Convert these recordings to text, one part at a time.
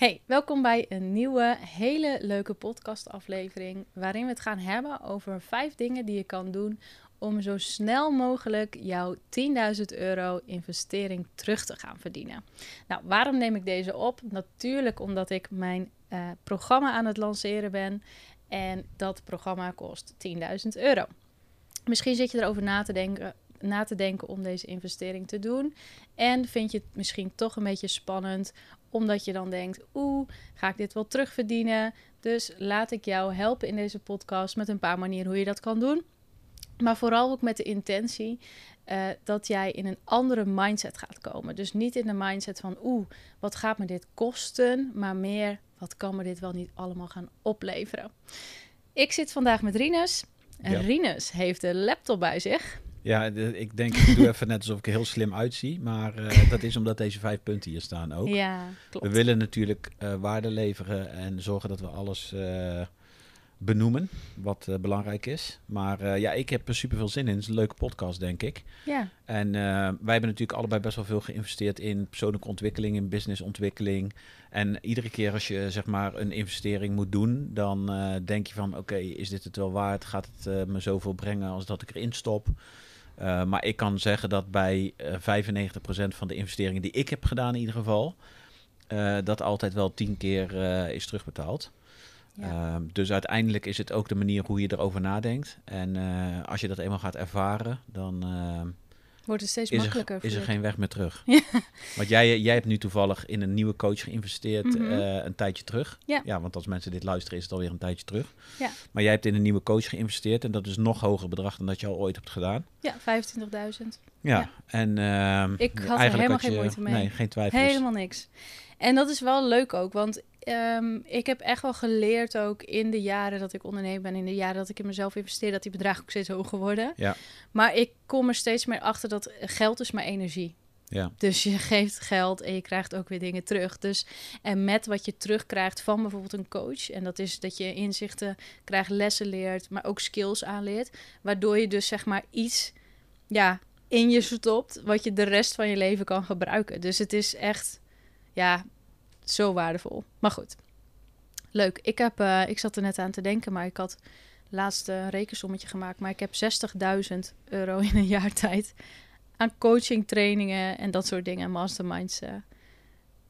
Hey, welkom bij een nieuwe, hele leuke podcastaflevering. Waarin we het gaan hebben over vijf dingen die je kan doen om zo snel mogelijk jouw 10.000 euro investering terug te gaan verdienen. Nou, waarom neem ik deze op? Natuurlijk omdat ik mijn uh, programma aan het lanceren ben. En dat programma kost 10.000 euro. Misschien zit je erover na te denken na te denken om deze investering te doen. En vind je het misschien toch een beetje spannend, omdat je dan denkt: oeh, ga ik dit wel terugverdienen? Dus laat ik jou helpen in deze podcast met een paar manieren hoe je dat kan doen. Maar vooral ook met de intentie uh, dat jij in een andere mindset gaat komen. Dus niet in de mindset van oeh, wat gaat me dit kosten? Maar meer, wat kan me dit wel niet allemaal gaan opleveren? Ik zit vandaag met Rinus. Ja. Rinus heeft de laptop bij zich. Ja, ik denk, ik doe even net alsof ik er heel slim uitzie. Maar uh, dat is omdat deze vijf punten hier staan ook. Ja, klopt. We willen natuurlijk uh, waarde leveren en zorgen dat we alles uh, benoemen wat belangrijk is. Maar ja, ik heb er super veel zin in. Het is een leuke podcast, denk ik. Ja. En wij hebben natuurlijk allebei best wel veel geïnvesteerd in persoonlijke ontwikkeling, in businessontwikkeling. En iedere keer als je zeg maar een investering moet doen, dan denk je van oké, okay, is dit het wel waard? Gaat het me zoveel brengen als dat ik erin stop? Uh, maar ik kan zeggen dat bij uh, 95% van de investeringen die ik heb gedaan in ieder geval, uh, dat altijd wel 10 keer is terugbetaald. Ja. dus uiteindelijk is het ook de manier hoe je erover nadenkt. En als je dat eenmaal gaat ervaren, dan Wordt het steeds is makkelijker. Er, is er geen weg meer terug. Want jij, jij hebt nu toevallig in een nieuwe coach geïnvesteerd mm -hmm. uh, een tijdje terug. Ja. ja, want als mensen dit luisteren is het alweer een tijdje terug. Ja. Maar jij hebt in een nieuwe coach geïnvesteerd en dat is nog hoger bedrag dan dat je al ooit hebt gedaan. Ja, 25.000. Ja, ja, en uh, ik had er helemaal geen moeite mee. Nee, geen twijfels. Helemaal niks. En dat is wel leuk ook, want um, ik heb echt wel geleerd ook in de jaren dat ik ondernemer ben, in de jaren dat ik in mezelf investeer, dat die bedragen ook steeds hoger worden. Ja. Maar ik kom er steeds meer achter dat geld is maar energie. Ja. Dus je geeft geld en je krijgt ook weer dingen terug. Dus, en met wat je terugkrijgt van bijvoorbeeld een coach, en dat is dat je inzichten krijgt, lessen leert, maar ook skills aanleert, waardoor je dus zeg maar iets ja, in je stopt wat je de rest van je leven kan gebruiken. Dus het is echt, ja, zo waardevol. Maar goed, leuk. Ik, heb, uh, ik zat er net aan te denken, maar ik had laatste rekensommetje gemaakt. Maar ik heb 60.000 euro in een jaar tijd aan coaching, trainingen en dat soort dingen, masterminds uh,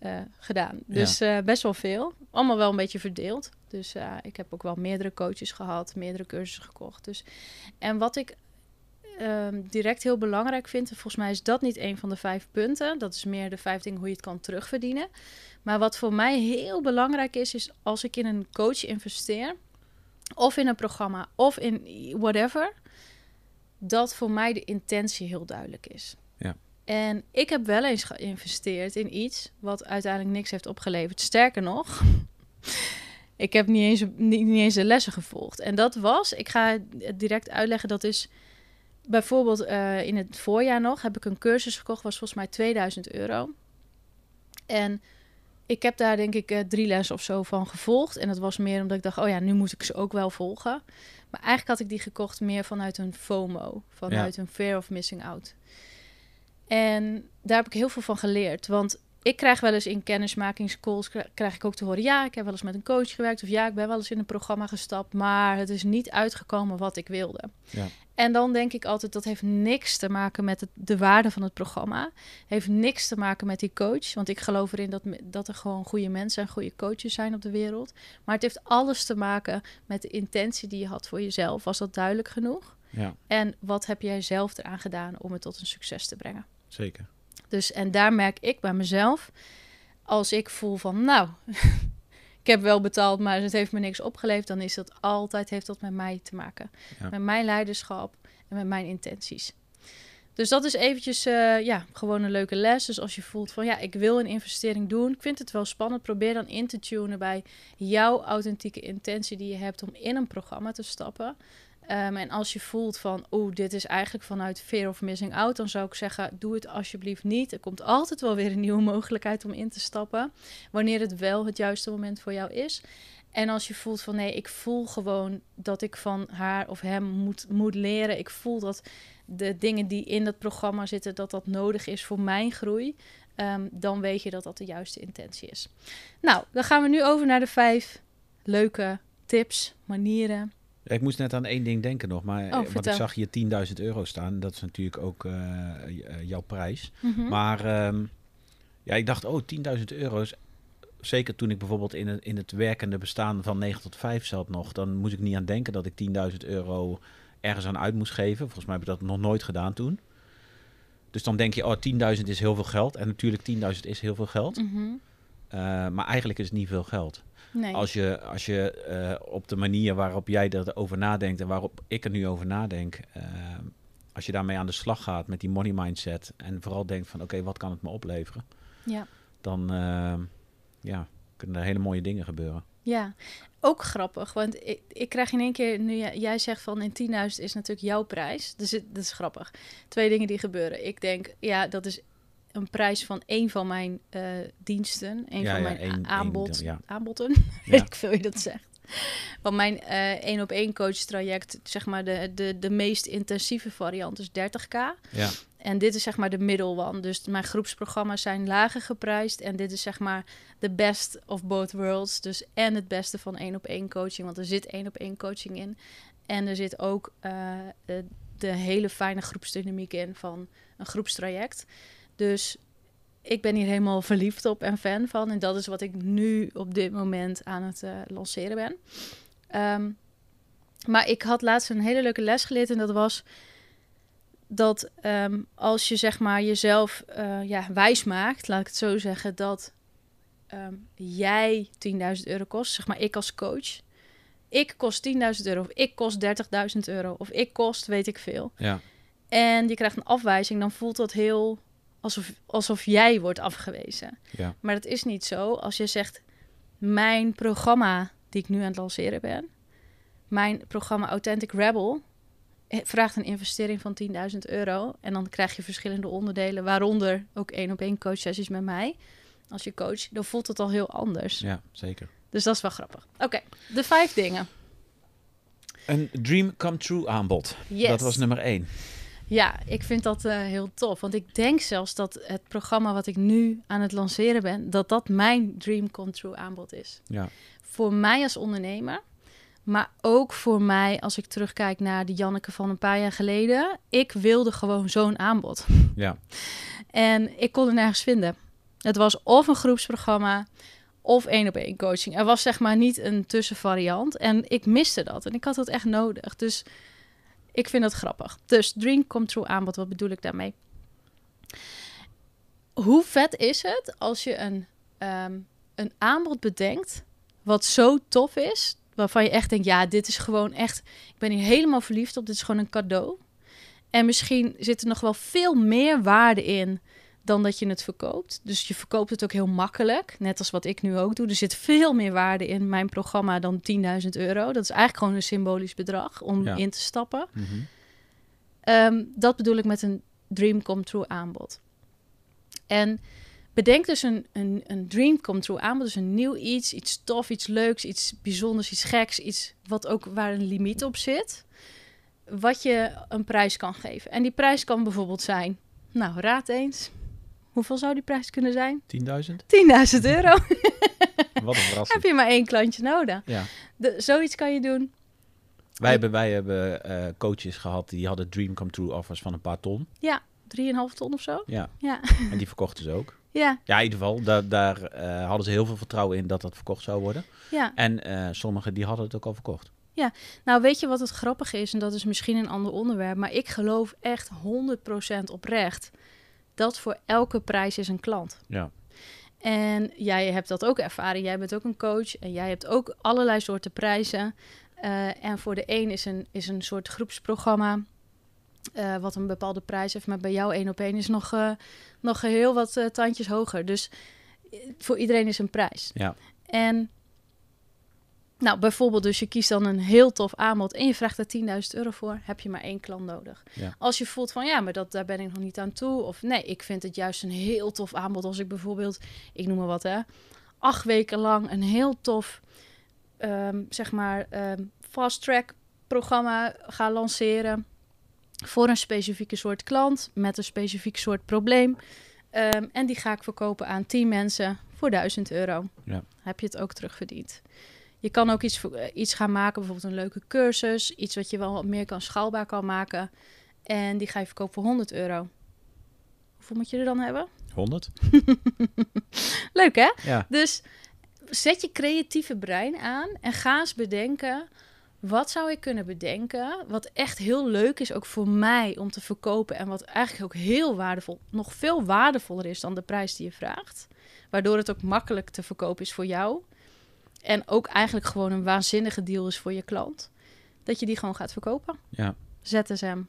uh, gedaan. Dus ja. best wel veel. Allemaal wel een beetje verdeeld. Dus ik heb ook wel meerdere coaches gehad, meerdere cursussen gekocht. Dus, en wat ik um, direct heel belangrijk vind, en volgens mij is dat niet een van de vijf punten. Dat is meer de vijf dingen hoe je het kan terugverdienen. Maar wat voor mij heel belangrijk is, is als ik in een coach investeer, of in een programma, of in whatever, dat voor mij de intentie heel duidelijk is. Ja. En ik heb wel eens geïnvesteerd in iets wat uiteindelijk niks heeft opgeleverd. Sterker nog, ik heb niet eens, niet, niet eens de lessen gevolgd. En dat was, ik ga het direct uitleggen, dat is bijvoorbeeld uh, in het voorjaar nog heb ik een cursus gekocht, was volgens mij 2000 euro. En ik heb daar denk ik uh, drie lessen of zo van gevolgd. En dat was meer omdat ik dacht, oh ja, nu moet ik ze ook wel volgen. Maar eigenlijk had ik die gekocht meer vanuit een FOMO, vanuit ja. een fear of missing out. En daar heb ik heel veel van geleerd. Want ik krijg wel eens in kennismakingscalls, krijg ik ook te horen... ja, ik heb wel eens met een coach gewerkt... of ja, ik ben wel eens in een programma gestapt... maar het is niet uitgekomen wat ik wilde. Ja. En dan denk ik altijd, dat heeft niks te maken met het, de waarde van het programma. Heeft niks te maken met die coach. Want ik geloof erin dat, dat er gewoon goede mensen en goede coaches zijn op de wereld. Maar het heeft alles te maken met de intentie die je had voor jezelf. Was dat duidelijk genoeg? Ja. En wat heb jij zelf eraan gedaan om het tot een succes te brengen? Zeker. Dus en daar merk ik bij mezelf, als ik voel van, nou, ik heb wel betaald, maar het heeft me niks opgeleverd, dan is dat altijd, heeft dat met mij te maken. Ja. Met mijn leiderschap en met mijn intenties. Dus dat is eventjes, uh, ja, gewoon een leuke les. Dus als je voelt van, ja, ik wil een investering doen, ik vind het wel spannend, probeer dan in te tunen bij jouw authentieke intentie die je hebt om in een programma te stappen. Um, en als je voelt van, oeh, dit is eigenlijk vanuit fear of missing out, dan zou ik zeggen, doe het alsjeblieft niet. Er komt altijd wel weer een nieuwe mogelijkheid om in te stappen, wanneer het wel het juiste moment voor jou is. En als je voelt van, nee, ik voel gewoon dat ik van haar of hem moet, moet leren. Ik voel dat de dingen die in dat programma zitten, dat dat nodig is voor mijn groei. ehm, dan weet je dat dat de juiste intentie is. Nou, dan gaan we nu over naar de vijf leuke tips, manieren. Ik moest net aan één ding denken nog, maar Oh, eh, want ik zag hier 10.000 euro staan. Dat is natuurlijk ook eh, eh, jouw prijs. Mhm. Maar ehm, ja, ik dacht, oh, 10.000 euro's. Zeker toen ik bijvoorbeeld in het, in het werkende bestaan van 9 tot 5 zat nog, dan moest ik niet aan denken dat ik 10.000 euro ergens aan uit moest geven. Volgens mij heb ik dat nog nooit gedaan toen. Dus dan denk je, oh, 10.000 is heel veel geld. En natuurlijk, 10.000 is heel veel geld. Mhm. Maar eigenlijk is het niet veel geld. Nee. Als je, als je eh, op de manier waarop jij erover nadenkt en waarop ik er nu over nadenk, eh, als je daarmee aan de slag gaat met die money mindset en vooral denkt van oké, wat kan het me opleveren, Ja. dan eh, ja, kunnen er hele mooie dingen gebeuren. Ja, ook grappig. Want ik, ik krijg in één keer, nu jij, jij zegt van in 10.000 is natuurlijk jouw prijs. Dus het, dat is grappig. Twee dingen die gebeuren. Ik denk, ja, dat is een prijs van één van mijn eh, diensten. Een Ja, van ja, mijn één- a- aanbod, één, ja. aanboden. Ja. Weet ik veel je dat zegt. Want mijn eh, één op één coach traject, zeg maar de, de, de meest intensieve variant is 30k. Ja, En dit is zeg maar de middle one. Dus mijn groepsprogramma's zijn lager geprijsd. En dit is zeg maar de best of both worlds. Dus en het beste van één op één coaching. Want er zit één op één coaching in. En er zit ook eh, de, de hele fijne groepsdynamiek in van een groepstraject. Dus ik ben hier helemaal verliefd op en fan van. En dat is wat ik nu op dit moment aan het eh, lanceren ben. Ehm, maar ik had laatst een hele leuke les geleerd. En dat was dat ehm, als je zeg maar jezelf eh, ja, wijs maakt, laat ik het zo zeggen, dat ehm, jij 10.000 euro kost, zeg maar ik als coach. Ik kost 10.000 euro, of ik kost 30.000 euro, of ik kost weet ik veel. ja, En je krijgt een afwijzing, dan voelt dat heel alsof, alsof jij wordt afgewezen. ja, Maar dat is niet zo. Als je zegt, mijn programma die ik nu aan het lanceren ben, mijn programma Authentic Rebel, eh, vraagt een investering van 10.000 euro. En dan krijg je verschillende onderdelen, waaronder ook één op één coach sessies met mij. Als je coach, dan voelt het al heel anders. ja, zeker. Dus dat is wel grappig. Oké, de vijf dingen. Een dream come true aanbod. Yes. Dat was nummer één. Ja, ik vind dat eh, heel tof. Want ik denk zelfs dat het programma wat ik nu aan het lanceren ben, dat dat mijn dream come true aanbod is. Ja, Voor mij als ondernemer, maar ook voor mij als ik terugkijk naar die Janneke van een paar jaar geleden. Ik wilde gewoon zo'n aanbod. ja, En ik kon het nergens vinden. Het was of een groepsprogramma of één op één coaching. Er was zeg maar niet een tussenvariant. En ik miste dat. En ik had dat echt nodig. Dus ik vind dat grappig. Dus Dream Come True aanbod, wat bedoel ik daarmee? Hoe vet is het als je een, ehm, een aanbod bedenkt wat zo tof is, waarvan je echt denkt, ja, dit is gewoon echt, ik ben hier helemaal verliefd op, dit is gewoon een cadeau. En misschien zit er nog wel veel meer waarde in dan dat je het verkoopt. Dus je verkoopt het ook heel makkelijk, net als wat ik nu ook doe. Er zit veel meer waarde in mijn programma dan 10.000 euro. Dat is eigenlijk gewoon een symbolisch bedrag om Ja. in te stappen. mhm, Ehm, dat bedoel ik met een dream come true aanbod. En bedenk dus een, een, een dream come true aanbod, dus een nieuw iets, iets tof, iets leuks, iets bijzonders, iets geks, iets wat ook waar een limiet op zit, wat je een prijs kan geven. En die prijs kan bijvoorbeeld zijn, nou raad eens, hoeveel zou die prijs kunnen zijn? 10.000? 10.000 euro. Wat een Heb verrassing. je maar één klantje nodig. Ja. De, zoiets kan je doen. Wij hebben, wij hebben eh, coaches gehad die hadden dream come true offers van een paar ton. Ja, 3,5 ton of zo. Ja, Ja, en die verkochten ze ook. ja, Ja, in ieder geval, daar, daar eh, hadden ze heel veel vertrouwen in dat dat verkocht zou worden. ja. En eh sommigen die hadden het ook al verkocht. Nou, weet je wat het grappige is? En dat is misschien een ander onderwerp. Maar ik geloof echt 100% oprecht dat voor elke prijs is een klant. Ja, En jij hebt dat ook ervaren. Jij bent ook een coach. En jij hebt ook allerlei soorten prijzen. Eh, en voor de een is een, is een soort groepsprogramma. eh, wat een bepaalde prijs heeft. Maar bij jou één op één is nog, eh, nog heel wat tandjes hoger. Dus voor iedereen is een prijs. ja, En nou, bijvoorbeeld, dus je kiest dan een heel tof aanbod en je vraagt er 10.000 euro voor, heb je maar één klant nodig. Ja. Als je voelt van ja, maar dat, daar ben ik nog niet aan toe. Of nee, ik vind het juist een heel tof aanbod als ik bijvoorbeeld, ik noem maar wat hè, acht weken lang een heel tof, ehm, zeg maar, ehm, fast track programma ga lanceren voor een specifieke soort klant met een specifiek soort probleem. Ehm, en die ga ik verkopen aan 10 mensen voor 1000 euro. Ja. Heb je het ook terugverdiend. Je kan ook iets, eh, iets gaan maken, bijvoorbeeld een leuke cursus. Iets wat je wel wat meer kan schaalbaar kan maken. En die ga je verkopen voor 100 euro. Hoeveel moet je er dan hebben? 100? Leuk hè? Ja. Dus zet je creatieve brein aan en ga eens bedenken. Wat zou ik kunnen bedenken? Wat echt heel leuk is, ook voor mij om te verkopen. En wat eigenlijk ook heel waardevol, nog veel waardevoller is dan de prijs die je vraagt. Waardoor het ook makkelijk te verkopen is voor jou. En ook eigenlijk gewoon een waanzinnige deal is voor je klant. Dat je die gewoon gaat verkopen. Ja. ZSM.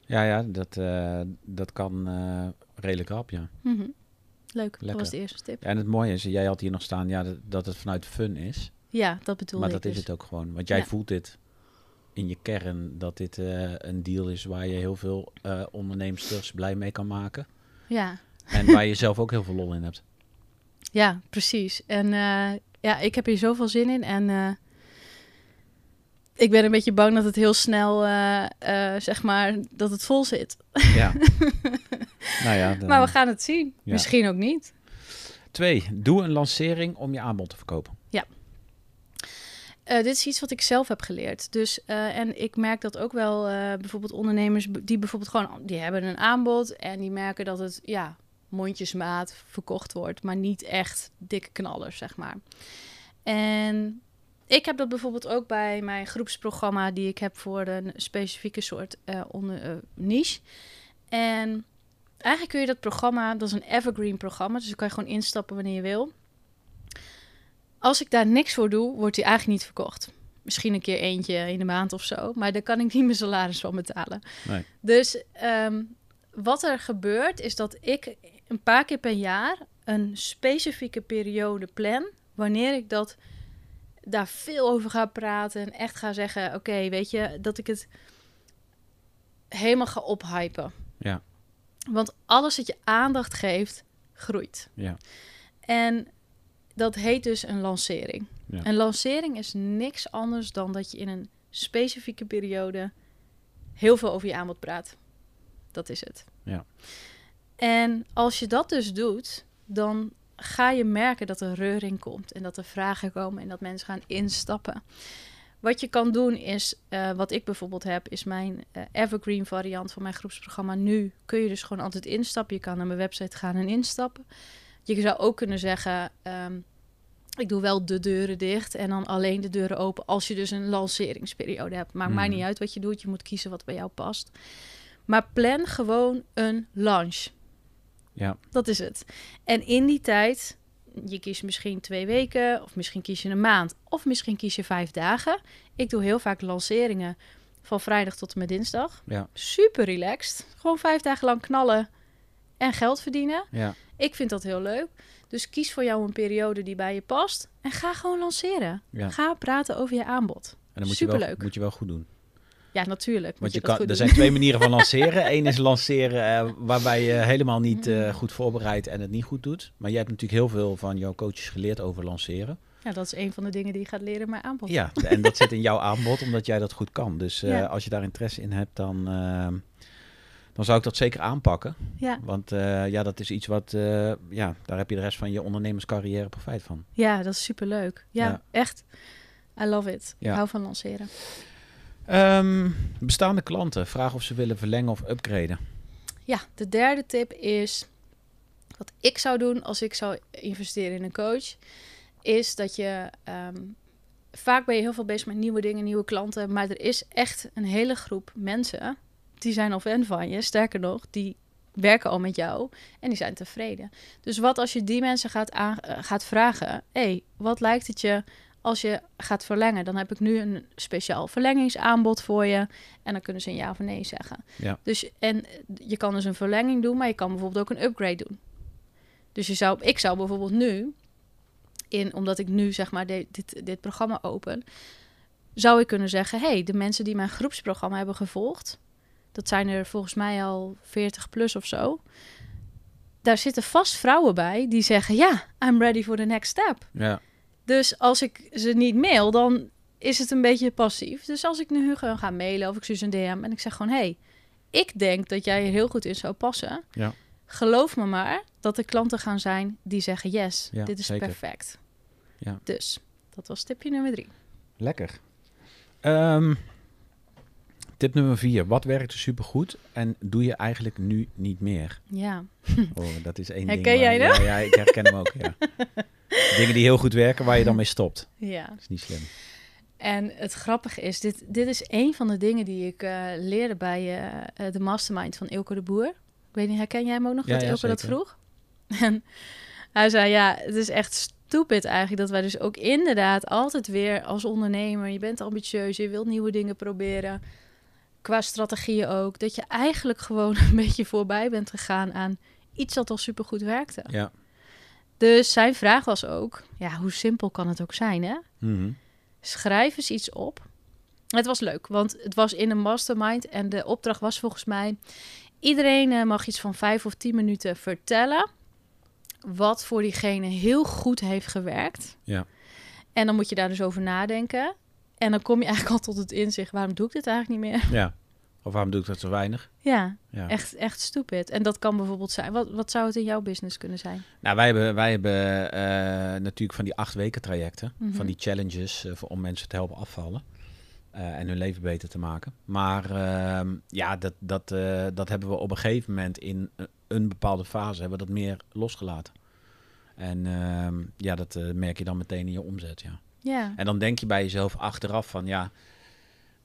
Ja, ja, dat, eh, dat kan eh, redelijk rap, ja. Mhm. Leuk, dat was de eerste tip. Ja, En het mooie is, jij had hier nog staan ja, dat, dat het vanuit fun is. Ja, dat bedoel maar ik dat is dus. het ook gewoon. Want jij Ja. voelt dit in je kern, dat dit eh, een deal is waar je heel veel ondernemers blij mee kan maken. Ja. En waar je zelf ook heel veel lol in hebt. Ja, precies. En ja, ik heb hier zoveel zin in. En eh, ik ben een beetje bang dat het heel snel, eh, eh, zeg maar, dat het vol zit. Ja. nou ja, dan- Maar we gaan het zien. Ja. Misschien ook niet. Twee, doe een lancering om je aanbod te verkopen. Eh, dit is iets wat ik zelf heb geleerd. Dus, en ik merk dat ook wel, bijvoorbeeld ondernemers die bijvoorbeeld gewoon, die hebben een aanbod en die merken dat het, ja, mondjesmaat verkocht wordt, maar niet echt dikke knallers, zeg maar. En ik heb dat bijvoorbeeld ook bij mijn groepsprogramma die ik heb voor een specifieke soort eh, onder, eh, niche. En eigenlijk kun je dat programma, dat is een evergreen programma, dus dan kan je gewoon instappen wanneer je wil. Als ik daar niks voor doe, wordt die eigenlijk niet verkocht. Misschien een keer eentje in de maand of zo, maar daar kan ik niet mijn salaris van betalen. Nee. Dus ehm, wat er gebeurt, is dat ik een paar keer per jaar een specifieke periode plan. Wanneer ik dat daar veel over ga praten en echt ga zeggen: Oké, weet je, dat ik het helemaal ga ophypen. Ja. Want alles dat je aandacht geeft, groeit. Ja. En dat heet dus een lancering. Ja. Een lancering is niks anders dan dat je in een specifieke periode heel veel over je aanbod praat. Dat is het. Ja. En als je dat dus doet, dan ga je merken dat er reuring komt en dat er vragen komen en dat mensen gaan instappen. Wat je kan doen is, eh, wat ik bijvoorbeeld heb, is mijn eh, evergreen variant van mijn groepsprogramma. Nu kun je dus gewoon altijd instappen. Je kan naar mijn website gaan en instappen. Je zou ook kunnen zeggen, ehm, ik doe wel de deuren dicht en dan alleen de deuren open als je dus een lanceringsperiode hebt. Maakt mij niet uit wat je doet, je moet kiezen wat bij jou past. Maar plan gewoon een launch. Ja. Dat is het. En in die tijd, je kiest misschien twee weken, of misschien kies je een maand, of misschien kies je vijf dagen. Ik doe heel vaak lanceringen van vrijdag tot en met dinsdag. Ja. Super relaxed. Gewoon vijf dagen lang knallen en geld verdienen. Ja. Ik vind dat heel leuk. Dus kies voor jou een periode die bij je past en ga gewoon lanceren. ja. Ga praten over je aanbod. En dan moet je, wel, Superleuk. moet je wel goed doen. Ja, natuurlijk. Want je kan, er doen. zijn twee manieren van lanceren. Eén is lanceren eh, waarbij je helemaal niet eh, goed voorbereidt en het niet goed doet. Maar jij hebt natuurlijk heel veel van jouw coaches geleerd over lanceren. Ja, dat is een van de dingen die je gaat leren in mijn aanbod. Ja, en dat zit in jouw aanbod omdat jij dat goed kan. Dus eh, Ja. als je daar interesse in hebt, dan, dan zou ik dat zeker aanpakken. Ja, Want ja, dat is iets wat, ja, daar heb je de rest van je ondernemerscarrière profijt van. ja dat is superleuk. Ja, Ja. echt. I love it. Ja. Ik hou van lanceren. Ehm, bestaande klanten, vragen of ze willen verlengen of upgraden. Ja, de derde tip is... Wat ik zou doen als ik zou investeren in een coach... is dat je... ehm, vaak ben je heel veel bezig met nieuwe dingen, nieuwe klanten... maar er is echt een hele groep mensen... die zijn al fan van je. Sterker nog, die werken al met jou en die zijn tevreden. Dus wat als je die mensen gaat, eh, gaat vragen... hey, wat lijkt het je als je gaat verlengen? Dan heb ik nu een speciaal verlengingsaanbod voor je... en dan kunnen ze een ja of nee zeggen. Ja. Dus, en je kan dus een verlenging doen, maar je kan bijvoorbeeld ook een upgrade doen. Dus je zou, ik zou bijvoorbeeld nu, in, omdat ik nu zeg maar de- dit, dit programma open, zou ik kunnen zeggen: hey, de mensen die mijn groepsprogramma hebben gevolgd, dat zijn er volgens mij al 40 plus of zo. Daar zitten vast vrouwen bij die zeggen: ja, I'm ready for the next step. Ja, Dus als ik ze niet mail, dan is het een beetje passief. Dus als ik nu gewoon ga mailen of ik stuur ze een DM en ik zeg gewoon: hey, ik denk dat jij er heel goed in zou passen. Ja. geloof me maar dat er klanten gaan zijn die zeggen: Yes, Ja, dit is zeker. perfect. Ja. Dus dat was tipje nummer drie. Lekker. Ehm, tip nummer vier. Wat werkte supergoed en doe je eigenlijk nu niet meer? Ja, Oh, dat is één Herken ding. waar- jij dat? Ja, ja, ik herken hem ook, ja. Dingen die heel goed werken, waar je dan mee stopt. ja. Dat is niet slim. En het grappige is, dit, dit is een van de dingen die ik eh, leerde bij eh, eh, de mastermind van Ilko de Boer. Ik weet niet, herken jij hem ook nog Ja, dat ja, Ilko dat vroeg? En hij zei, ja, het is echt stupid eigenlijk dat wij dus ook inderdaad altijd weer als ondernemer, je bent ambitieus, je wilt nieuwe dingen proberen, qua strategieën ook, dat je eigenlijk gewoon een beetje voorbij bent gegaan aan iets dat al supergoed werkte. Ja. Dus zijn vraag was ook, ja, hoe simpel kan het ook zijn, hè? Mhm. schrijf eens iets op. Het was leuk, want het was in een mastermind en de opdracht was volgens mij: iedereen eh, mag iets van vijf of tien minuten vertellen wat voor diegene heel goed heeft gewerkt. Ja. En dan moet je daar dus over nadenken. En dan kom je eigenlijk al tot het inzicht: waarom doe ik dit eigenlijk niet meer? Ja. Of waarom doe ik dat zo weinig? Ja, Ja. echt, echt stupid. En dat kan bijvoorbeeld zijn. Wat, wat zou het in jouw business kunnen zijn? Nou, wij hebben, wij hebben eh, natuurlijk van die acht weken trajecten, Mhm. van die challenges voor, om mensen te helpen afvallen eh, en hun leven beter te maken. Maar ehm, ja, dat, dat, dat hebben we op een gegeven moment in een- bepaalde fase hebben we dat meer losgelaten. En ehm, ja, dat merk je dan meteen in je omzet, ja. Ja, En dan denk je bij jezelf achteraf van ja,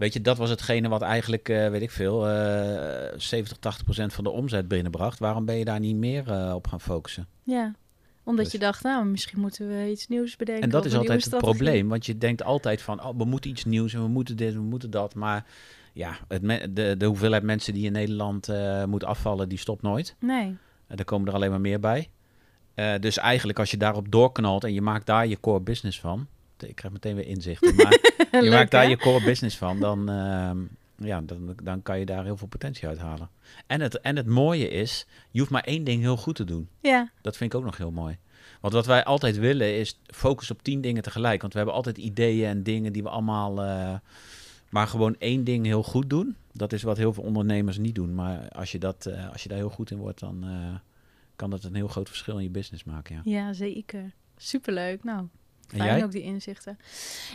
weet je, dat was hetgene wat eigenlijk, eh, weet ik veel, eh 70, 80 procent van de omzet binnenbracht. Waarom ben je daar niet meer eh, op gaan focussen? ja. Omdat Dus- je dacht, nou, misschien moeten we iets nieuws bedenken. En dat is altijd het probleem, want je denkt altijd van, oh, we moeten iets nieuws en we moeten dit, we moeten dat. Maar ja, het de, de hoeveelheid mensen die in Nederland eh moet afvallen, die stopt nooit. Nee. En er komen er alleen maar meer bij. Eh, dus eigenlijk als je daarop doorknalt en je maakt daar je core business van. Ik krijg meteen weer inzichten. Maar je Leuk, maakt daar hè? je core business van, dan, ehm, ja, dan, dan kan je daar heel veel potentie uit halen. En het, en het mooie is, je hoeft maar één ding heel goed te doen. Ja, Dat vind ik ook nog heel mooi. Want wat wij altijd willen is focus op tien dingen tegelijk. Want we hebben altijd ideeën en dingen die we allemaal... eh, maar gewoon één ding heel goed doen. Dat is wat heel veel ondernemers niet doen. Maar als je, dat, eh, als je daar heel goed in wordt, dan eh, kan dat een heel groot verschil in je business maken. Ja. ja zeker. Superleuk. Nou, fijn jij? ook die inzichten.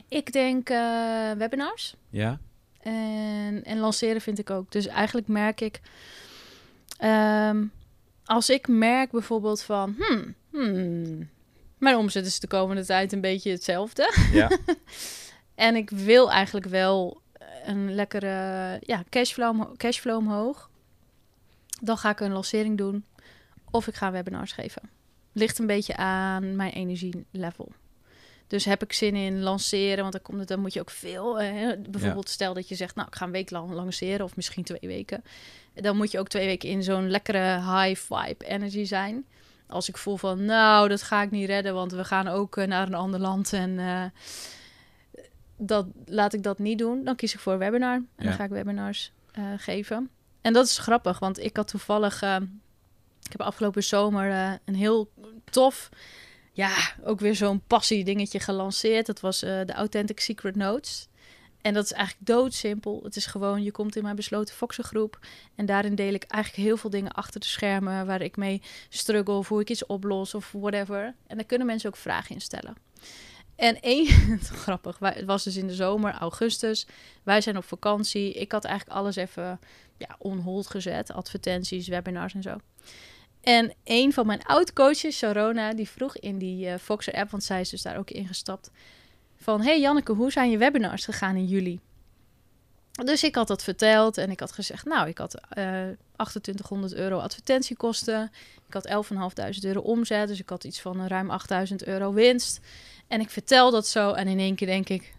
Ik denk eh, webinars. Ja? En, en lanceren vind ik ook. Dus eigenlijk merk ik... ehm, als ik merk bijvoorbeeld van... Hmm, hmm, mijn omzet is de komende tijd een beetje hetzelfde. Ja. En ik wil eigenlijk wel een lekkere ja, cashflow, cashflow omhoog. Dan ga ik een lancering doen. Of ik ga webinars geven. Ligt een beetje aan mijn energielevel. Dus heb ik zin in lanceren, want dan, komt het, dan moet je ook veel. eh, bijvoorbeeld, stel dat je zegt, nou, ik ga een week lang lanceren, of misschien twee weken. Dan moet je ook twee weken in zo'n lekkere high vibe energy zijn. Als ik voel van, nou, dat ga ik niet redden, want we gaan ook eh, naar een ander land en eh, dat, laat ik dat niet doen. Dan kies ik voor een webinar en Ja. dan ga ik webinars geven. En dat is grappig, want ik had toevallig, ik heb afgelopen zomer een heel tof, ja, ook weer zo'n passie dingetje gelanceerd. Dat was eh, de Authentic Secret Notes. En dat is eigenlijk doodsimpel. Het is gewoon, je komt in mijn besloten Foxen groep. En daarin deel ik eigenlijk heel veel dingen achter de schermen... waar ik mee struggle of hoe ik iets oplos of whatever. En daar kunnen mensen ook vragen in stellen. En één, grappig, het was dus in de zomer, augustus. Wij zijn op vakantie. Ik had eigenlijk alles even ja, on hold gezet. Advertenties, webinars en zo. En een van mijn oud-coaches, Sharona, die vroeg in die eh Foxer app, want zij is dus daar ook ingestapt, van hey Janneke, hoe zijn je webinars gegaan in juli? Dus ik had dat verteld en ik had gezegd, nou, ik had eh 2800 euro advertentiekosten. Ik had 11.500 euro omzet, dus ik had iets van ruim 8000 euro winst. En ik vertel dat zo en in één keer denk ik,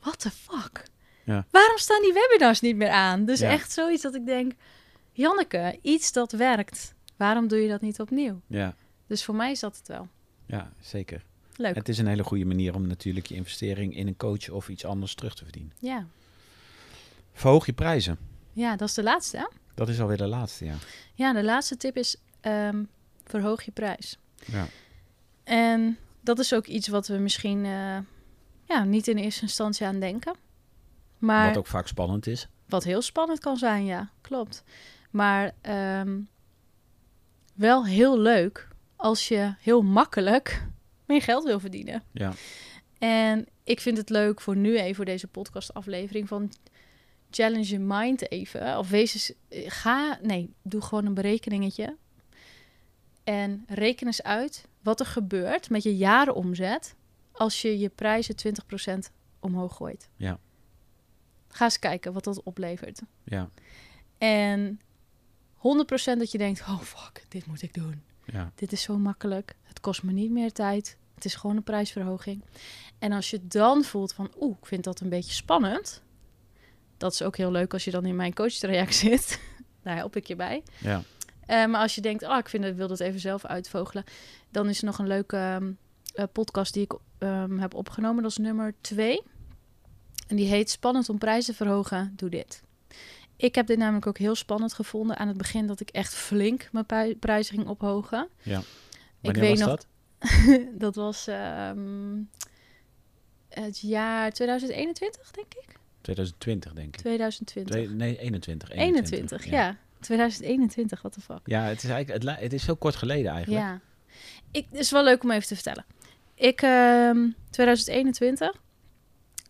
what the fuck? Ja. Waarom staan die webinars niet meer aan? Dus Ja. echt zoiets dat ik denk, Janneke, iets dat werkt. Waarom doe je dat niet opnieuw? Ja, Dus voor mij is dat het wel. ja, zeker. Leuk. Het is een hele goede manier om natuurlijk je investering in een coach of iets anders terug te verdienen. Ja. Verhoog je prijzen. ja, dat is de laatste. Hè? Dat is alweer de laatste, ja. Ja, de laatste tip is ehm, verhoog je prijs. Ja, En dat is ook iets wat we misschien eh, ja, niet in eerste instantie aan denken. Maar Wat ook vaak spannend is. Wat heel spannend kan zijn, ja, klopt. Maar ehm, wel heel leuk als je heel makkelijk meer geld wil verdienen. Ja. En ik vind het leuk voor nu even, voor deze podcastaflevering, van challenge je mind even. Of wees eens, eh, ga, nee, doe gewoon een berekeningetje. En reken eens uit wat er gebeurt met je jarenomzet als je je prijzen 20% omhoog gooit. Ja. Ga eens kijken wat dat oplevert. Ja. En 100% dat je denkt, oh fuck, dit moet ik doen. Ja. Dit is zo makkelijk. Het kost me niet meer tijd. Het is gewoon een prijsverhoging. En als je dan voelt van, oeh, ik vind dat een beetje spannend. Dat is ook heel leuk als je dan in mijn coachtraject zit. Daar help ik je bij. Ja. Eh, maar als je denkt, oh, ik vind het, wil dat even zelf uitvogelen. Dan is er nog een leuke ehm, eh, podcast die ik ehm, heb opgenomen. Dat is nummer twee. En die heet Spannend om prijzen te verhogen, doe dit. Ik heb dit namelijk ook heel spannend gevonden aan het begin dat ik echt flink mijn prijzen ging ophogen. Ja. Ik Wanneer weet was nog, dat? dat was ehm, het jaar 2021, denk ik. 2020, denk ik. 2020. Twee- nee, 21. 21, ja. 2021, what the fuck. Ja, het is eigenlijk het, is heel kort geleden eigenlijk. Ja. Ik, het is wel leuk om even te vertellen. Ik, ehm 2021,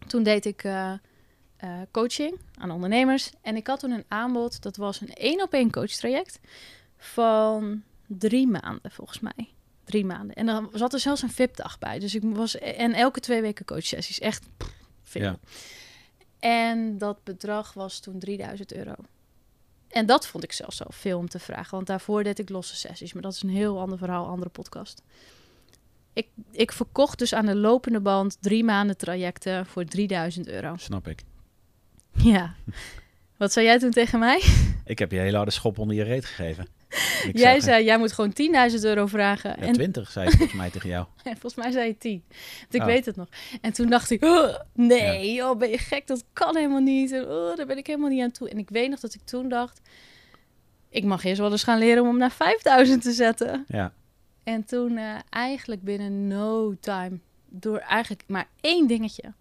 toen deed ik eh, eh, coaching aan ondernemers. En ik had toen een aanbod, dat was een één op één coachtraject van drie maanden, volgens mij. Drie maanden. En dan zat er zelfs een VIP-dag bij. Dus ik was, en elke twee weken coachsessies. Echt pff, veel. Ja. En dat bedrag was toen 3000 euro. En dat vond ik zelfs zo veel om te vragen. Want daarvoor deed ik losse sessies. Maar dat is een heel ander verhaal, andere podcast. Ik, ik verkocht dus aan de lopende band drie maanden trajecten voor 3000 euro. Snap ik. Ja. Wat zei jij toen tegen mij? Ik heb je een hele harde schop onder je reet gegeven. Ik jij zeg, zei, jij moet gewoon 10.000 euro vragen. Ja, en, 20 zei ik volgens mij tegen jou. en volgens mij zei je 10. Want ik Oh. weet het nog. En toen dacht ik, "Oh, nee, joh, ben je gek? Dat kan helemaal niet. En, oh, daar ben ik helemaal niet aan toe. En ik weet nog dat ik toen dacht, ik mag eerst wel eens gaan leren om hem naar 5000 te zetten. Ja. En toen eh, eigenlijk binnen no time, door eigenlijk maar één dingetje,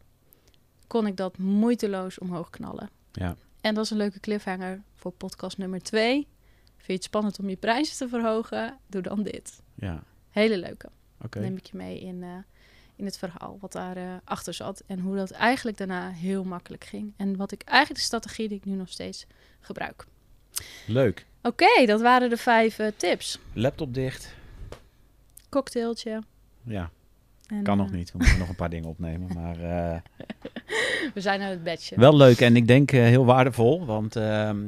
kon ik dat moeiteloos omhoog knallen. Ja. En dat is een leuke cliffhanger voor podcast nummer twee. Vind je het spannend om je prijzen te verhogen? Doe dan dit. Ja. Hele leuke. Oké. Neem ik je mee in, eh, in het verhaal wat daar eh, achter zat. En hoe dat eigenlijk daarna heel makkelijk ging. En wat ik eigenlijk de strategie die ik nu nog steeds gebruik. Leuk. Oké, dat waren de vijf eh, tips. Laptop dicht. Cocktailtje. Ja, En, kan nog niet. We moeten nog een paar dingen opnemen. Maar We zijn aan het bedje. wel leuk en ik denk eh, heel waardevol. Want ehm,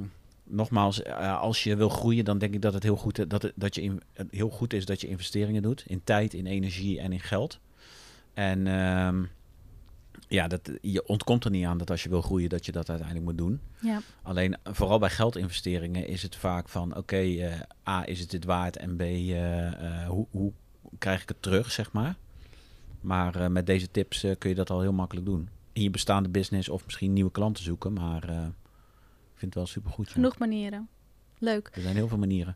nogmaals, eh, als je wil groeien, dan denk ik dat het heel goed, dat het, dat je in, heel goed is dat je investeringen doet. In tijd, in energie en in geld. En ehm, ja, dat, je ontkomt er niet aan dat als je wil groeien, dat je dat uiteindelijk moet doen. Ja. Alleen vooral bij geldinvesteringen is het vaak van oké, eh, A, is het dit waard? En B, eh, eh, hoe, hoe krijg ik het terug, zeg maar. Maar eh, met deze tips eh, kun je dat al heel makkelijk doen. In je bestaande business of misschien nieuwe klanten zoeken. Maar eh, ik vind het wel supergoed. Ja. Genoeg manieren. Leuk. Er zijn heel veel manieren.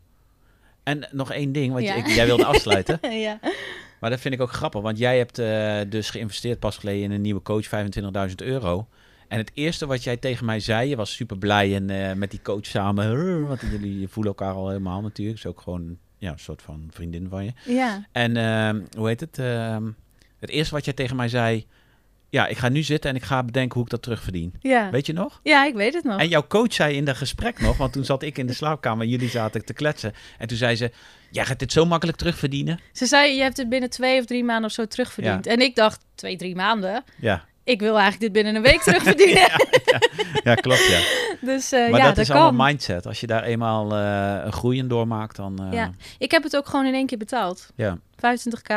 En nog één ding, want Ja. je- ik- jij wilde afsluiten. ja. Maar dat vind ik ook grappig, want jij hebt eh, dus geïnvesteerd pas geleden in een nieuwe coach, 25.000 euro. En het eerste wat jij tegen mij zei, je was super blij en eh, met die coach samen, want jullie voelen elkaar al helemaal natuurlijk. Is ook gewoon ja, een soort van vriendin van je. Ja. En ehm, hoe heet het? Ehm, het eerste wat jij tegen mij zei, ja, ik ga nu zitten en ik ga bedenken hoe ik dat terugverdien. Ja. Weet je nog? ja, ik weet het nog. En jouw coach zei in dat gesprek nog, want toen zat ik in de slaapkamer en jullie zaten te kletsen. En toen zei ze, jij gaat dit zo makkelijk terugverdienen. Ze zei, je hebt het binnen twee of drie maanden of zo terugverdiend. En ik dacht, twee, drie maanden? Ja, Ik wil eigenlijk dit binnen een week terugverdienen. ja klopt ja. Dus eh, Maar ja, dat, dat, is kan. allemaal mindset. Als je daar eenmaal eh, een groei in doormaakt, dan... eh, Ja. Ik heb het ook gewoon in één keer betaald. ja. 25k.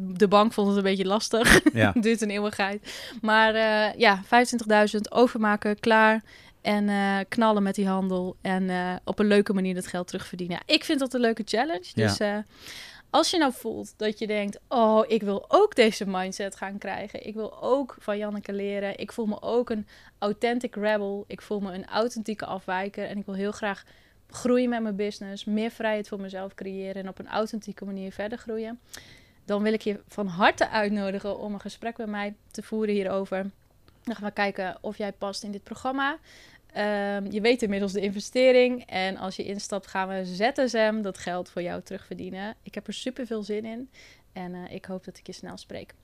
De bank vond het een beetje lastig. Ja. Duurt een eeuwigheid. Maar eh, ja, 25.000 overmaken, klaar. En eh, knallen met die handel. En eh, op een leuke manier dat geld terugverdienen. Ja, ik vind dat een leuke challenge. Dus als je nou voelt dat je denkt... oh, ik wil ook deze mindset gaan krijgen. Ik wil ook van Janneke leren. Ik voel me ook een authentic rebel. Ik voel me een authentieke afwijker. En ik wil heel graag groeien met mijn business. Meer vrijheid voor mezelf creëren. En op een authentieke manier verder groeien. Dan wil ik je van harte uitnodigen om een gesprek met mij te voeren hierover. Dan gaan we kijken of jij past in dit programma. Ehm, je weet inmiddels de investering. En als je instapt, gaan we ZSM dat geld voor jou terugverdienen. Ik heb er super veel zin in. En eh, ik hoop dat ik je snel spreek.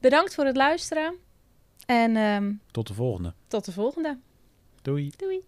Bedankt voor het luisteren. En ehm, Tot de volgende. tot de volgende. Doei. Doei.